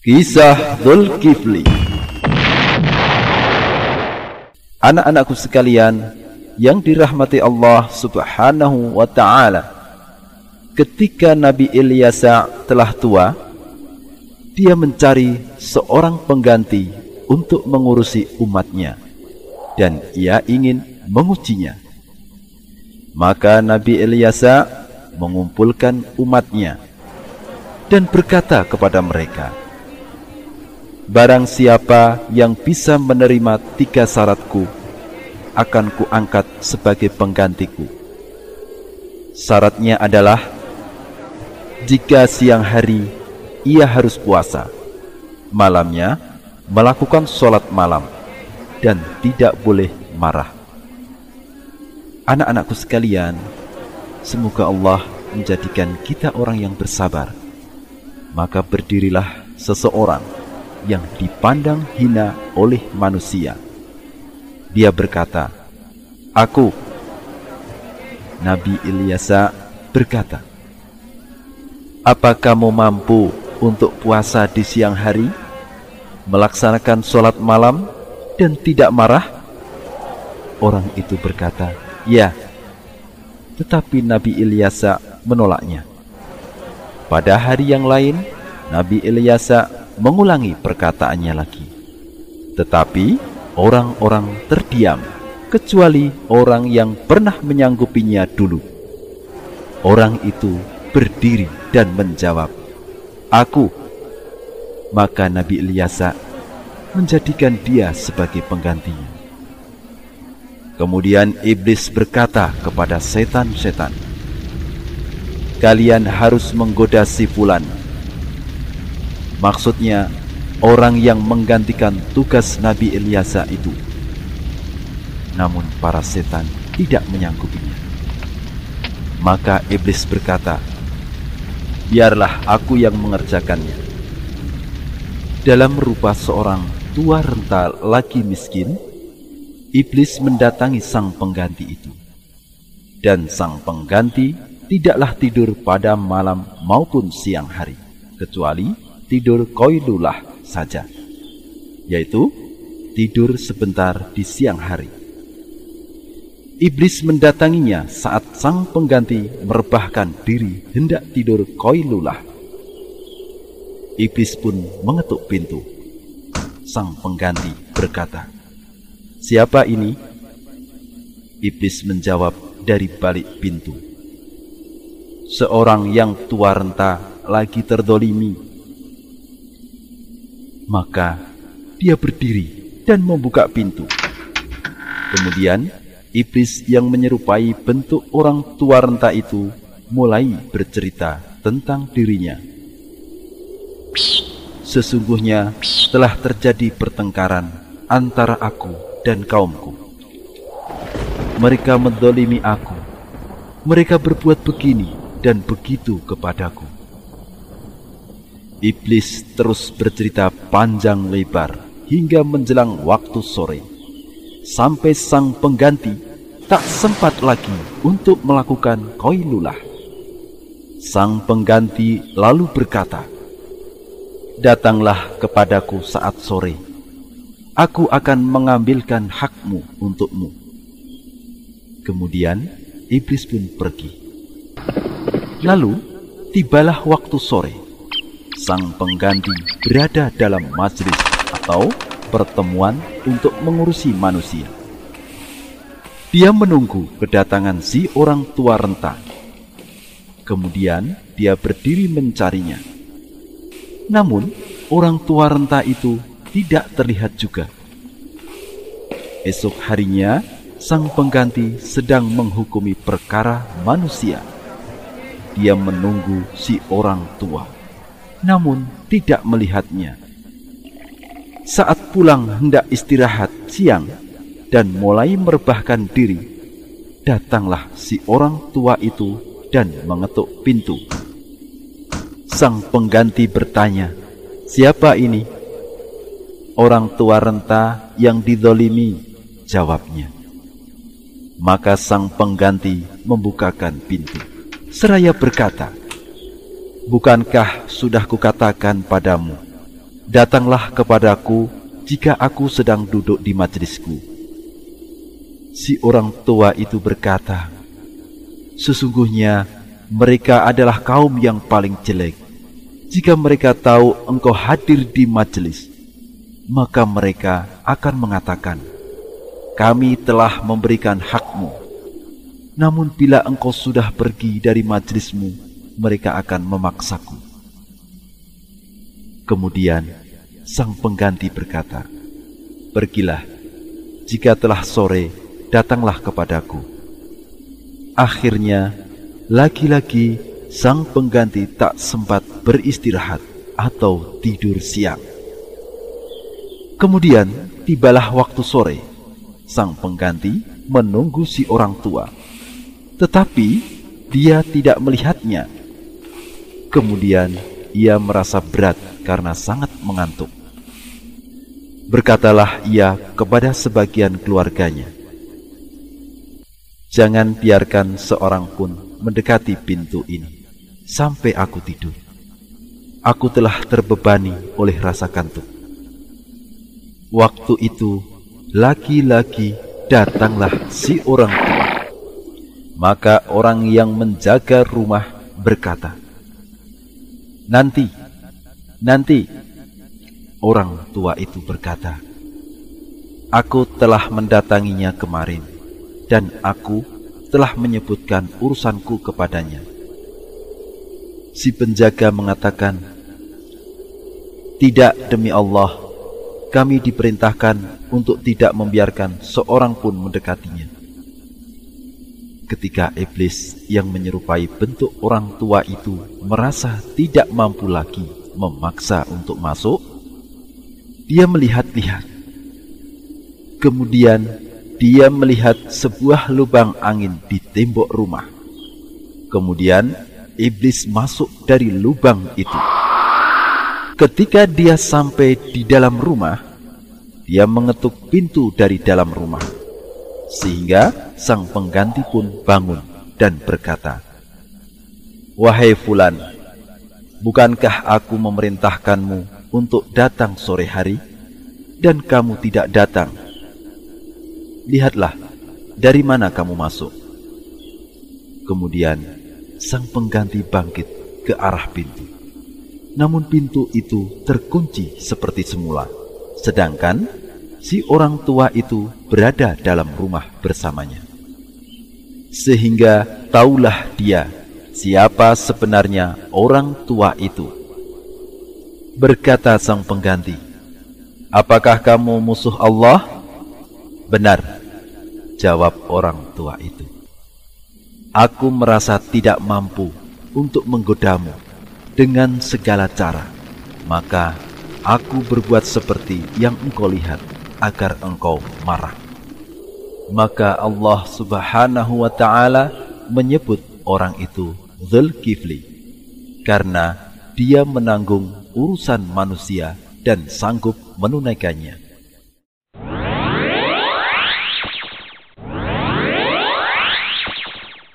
Kisah Zulkifli Anak-anakku sekalian yang dirahmati Allah subhanahu wa ta'ala Ketika Nabi Ilyasa telah tua Dia mencari seorang pengganti untuk mengurusi umatnya Dan ia ingin mengujinya. Maka Nabi Ilyasa mengumpulkan umatnya Dan berkata kepada mereka Barang siapa yang bisa menerima tiga syaratku Akan kuangkat sebagai penggantiku. Syaratnya adalah Jika siang hari ia harus puasa Malamnya melakukan sholat malam Dan tidak boleh marah. Anak-anakku sekalian Semoga Allah menjadikan kita orang yang bersabar. Maka berdirilah seseorang yang dipandang hina oleh manusia. Dia berkata, Aku. Nabi Ilyasa berkata, Apa kamu mampu untuk puasa di siang hari, melaksanakan sholat malam, dan tidak marah? Orang itu berkata, Ya. Tetapi Nabi Ilyasa menolaknya. Pada hari yang lain, Nabi Ilyasa mengulangi perkataannya lagi. Tetapi orang-orang terdiam, kecuali orang yang pernah menyanggupinya dulu. Orang itu berdiri dan menjawab, Aku. Maka Nabi Ilyasa menjadikan dia sebagai penggantinya. Kemudian iblis berkata kepada setan-setan, Kalian harus menggoda si fulan Maksudnya orang yang menggantikan tugas Nabi Ilyasa itu. Namun para setan tidak menyanggupinya. Maka iblis berkata, "Biarlah aku yang mengerjakannya." Dalam rupa seorang tua renta laki miskin, iblis mendatangi sang pengganti itu. Dan sang pengganti tidaklah tidur pada malam maupun siang hari, kecuali tidur koilulah saja, yaitu tidur sebentar di siang hari. Iblis mendatanginya saat sang pengganti merebahkan diri hendak tidur koilulah. Iblis pun mengetuk pintu. Sang pengganti berkata, Siapa ini? Iblis menjawab dari balik pintu. Seorang yang tua renta lagi terdolimi maka dia berdiri dan membuka pintu. Kemudian iblis yang menyerupai bentuk orang tua renta itu mulai bercerita tentang dirinya. Sesungguhnya telah terjadi pertengkaran antara aku dan kaumku. Mereka mendolimi aku. Mereka berbuat begini dan begitu kepadaku. Iblis terus bercerita panjang lebar hingga menjelang waktu sore. Sampai sang pengganti tak sempat lagi untuk melakukan koilulah. Sang pengganti lalu berkata, Datanglah kepadaku saat sore. Aku akan mengambilkan hakmu untukmu. Kemudian iblis pun pergi. Lalu tibalah waktu sore sang pengganti berada dalam majlis atau pertemuan untuk mengurusi manusia. Dia menunggu kedatangan si orang tua renta. Kemudian dia berdiri mencarinya. Namun, orang tua renta itu tidak terlihat juga. Esok harinya, sang pengganti sedang menghukumi perkara manusia. Dia menunggu si orang tua namun tidak melihatnya. Saat pulang hendak istirahat siang dan mulai merebahkan diri, datanglah si orang tua itu dan mengetuk pintu. Sang pengganti bertanya, "Siapa ini?" Orang tua renta yang didolimi, jawabnya. Maka sang pengganti membukakan pintu. Seraya berkata, Bukankah sudah kukatakan padamu, datanglah kepadaku jika aku sedang duduk di majelisku. Si orang tua itu berkata, Sesungguhnya mereka adalah kaum yang paling jelek. Jika mereka tahu engkau hadir di majelis, maka mereka akan mengatakan, Kami telah memberikan hakmu. Namun bila engkau sudah pergi dari majelismu, mereka akan memaksaku. Kemudian sang pengganti berkata, Pergilah, jika telah sore, datanglah kepadaku. Akhirnya, lagi-lagi sang pengganti tak sempat beristirahat atau tidur siang. Kemudian tibalah waktu sore, sang pengganti menunggu si orang tua. Tetapi dia tidak melihatnya Kemudian ia merasa berat karena sangat mengantuk. Berkatalah ia kepada sebagian keluarganya, Jangan biarkan seorang pun mendekati pintu ini sampai aku tidur. Aku telah terbebani oleh rasa kantuk. Waktu itu, laki-laki datanglah si orang tua. Maka orang yang menjaga rumah berkata, Nanti, nanti, orang tua itu berkata, Aku telah mendatanginya kemarin, dan aku telah menyebutkan urusanku kepadanya. Si penjaga mengatakan, Tidak demi Allah, kami diperintahkan untuk tidak membiarkan seorang pun mendekatinya ketika iblis yang menyerupai bentuk orang tua itu merasa tidak mampu lagi memaksa untuk masuk, dia melihat-lihat. Kemudian dia melihat sebuah lubang angin di tembok rumah. Kemudian iblis masuk dari lubang itu. Ketika dia sampai di dalam rumah, dia mengetuk pintu dari dalam rumah sehingga sang pengganti pun bangun dan berkata, Wahai Fulan, bukankah aku memerintahkanmu untuk datang sore hari, dan kamu tidak datang? Lihatlah, dari mana kamu masuk? Kemudian sang pengganti bangkit ke arah pintu. Namun pintu itu terkunci seperti semula. Sedangkan si orang tua itu berada dalam rumah bersamanya. Sehingga taulah dia siapa sebenarnya orang tua itu. Berkata sang pengganti, Apakah kamu musuh Allah? Benar, jawab orang tua itu. Aku merasa tidak mampu untuk menggodamu dengan segala cara, maka aku berbuat seperti yang engkau lihat agar engkau marah. Maka Allah subhanahu wa ta'ala menyebut orang itu Zulkifli karena dia menanggung urusan manusia dan sanggup menunaikannya.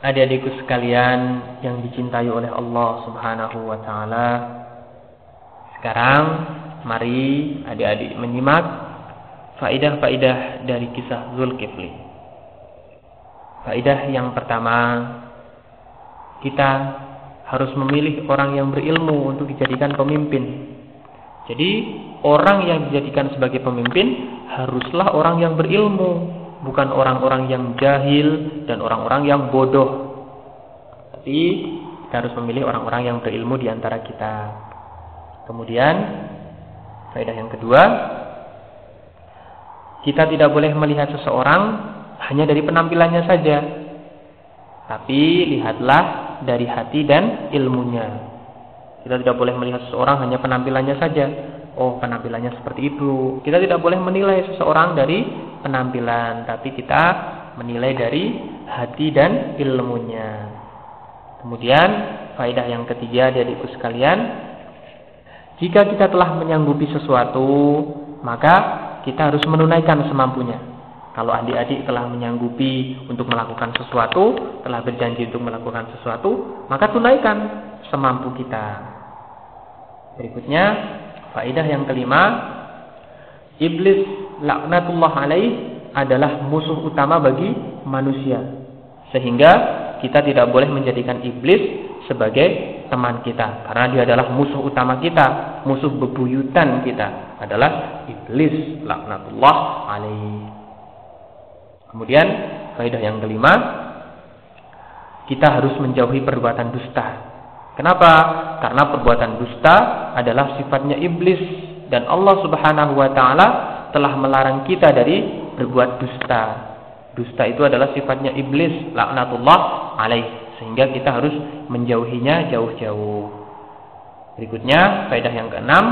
Adik-adikku sekalian yang dicintai oleh Allah Subhanahu wa taala. Sekarang mari adik-adik menyimak Faidah-faidah dari kisah Zulkifli. Faidah yang pertama, kita harus memilih orang yang berilmu untuk dijadikan pemimpin. Jadi, orang yang dijadikan sebagai pemimpin haruslah orang yang berilmu, bukan orang-orang yang jahil dan orang-orang yang bodoh. Tapi kita harus memilih orang-orang yang berilmu di antara kita. Kemudian, faedah yang kedua, kita tidak boleh melihat seseorang hanya dari penampilannya saja. Tapi lihatlah dari hati dan ilmunya. Kita tidak boleh melihat seseorang hanya penampilannya saja. Oh, penampilannya seperti itu. Kita tidak boleh menilai seseorang dari penampilan, tapi kita menilai dari hati dan ilmunya. Kemudian, faedah yang ketiga dari sekalian, jika kita telah menyanggupi sesuatu, maka kita harus menunaikan semampunya. Kalau adik-adik telah menyanggupi untuk melakukan sesuatu, telah berjanji untuk melakukan sesuatu, maka tunaikan semampu kita. Berikutnya, faedah yang kelima, iblis laknatullah alaih adalah musuh utama bagi manusia. Sehingga kita tidak boleh menjadikan iblis sebagai teman kita karena dia adalah musuh utama kita, musuh bebuyutan kita adalah iblis laknatullah alaih. Kemudian faedah yang kelima, kita harus menjauhi perbuatan dusta. Kenapa? Karena perbuatan dusta adalah sifatnya iblis dan Allah Subhanahu wa taala telah melarang kita dari berbuat dusta. Dusta itu adalah sifatnya iblis, laknatullah alaih. Sehingga kita harus menjauhinya jauh-jauh. Berikutnya, faedah yang keenam,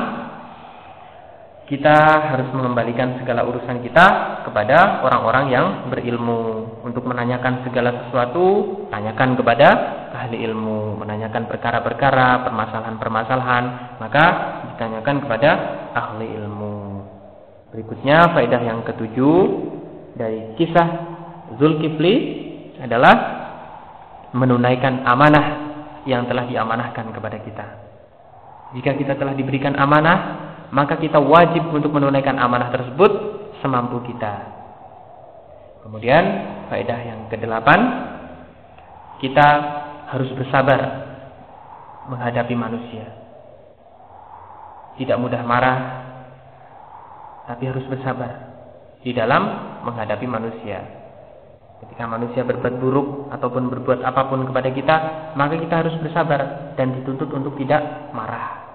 kita harus mengembalikan segala urusan kita kepada orang-orang yang berilmu. Untuk menanyakan segala sesuatu, tanyakan kepada ahli ilmu. Menanyakan perkara-perkara, permasalahan-permasalahan, maka ditanyakan kepada ahli ilmu. Berikutnya, faedah yang ketujuh dari kisah Zulkifli adalah menunaikan amanah yang telah diamanahkan kepada kita. Jika kita telah diberikan amanah, maka kita wajib untuk menunaikan amanah tersebut semampu kita. Kemudian faedah yang kedelapan, kita harus bersabar menghadapi manusia. Tidak mudah marah, tapi harus bersabar di dalam menghadapi manusia. Ketika manusia berbuat buruk ataupun berbuat apa pun kepada kita, maka kita harus bersabar dan dituntut untuk tidak marah.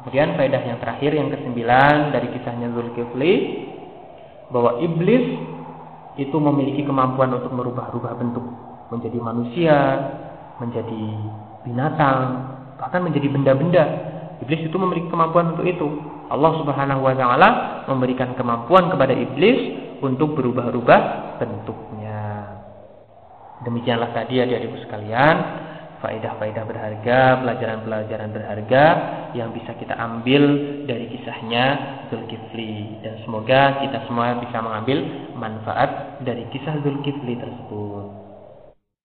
Kemudian faedah yang terakhir yang kesembilan dari kisahnya Zulkifli bahwa iblis itu memiliki kemampuan untuk merubah-rubah bentuk menjadi manusia, menjadi binatang, bahkan menjadi benda-benda. Iblis itu memiliki kemampuan untuk itu. Allah Subhanahu wa taala memberikan kemampuan kepada iblis untuk berubah-ubah bentuknya. Demikianlah tadi adik-adikku sekalian faedah-faedah berharga, pelajaran-pelajaran berharga yang bisa kita ambil dari kisahnya Zulkifli dan semoga kita semua bisa mengambil manfaat dari kisah Zulkifli tersebut.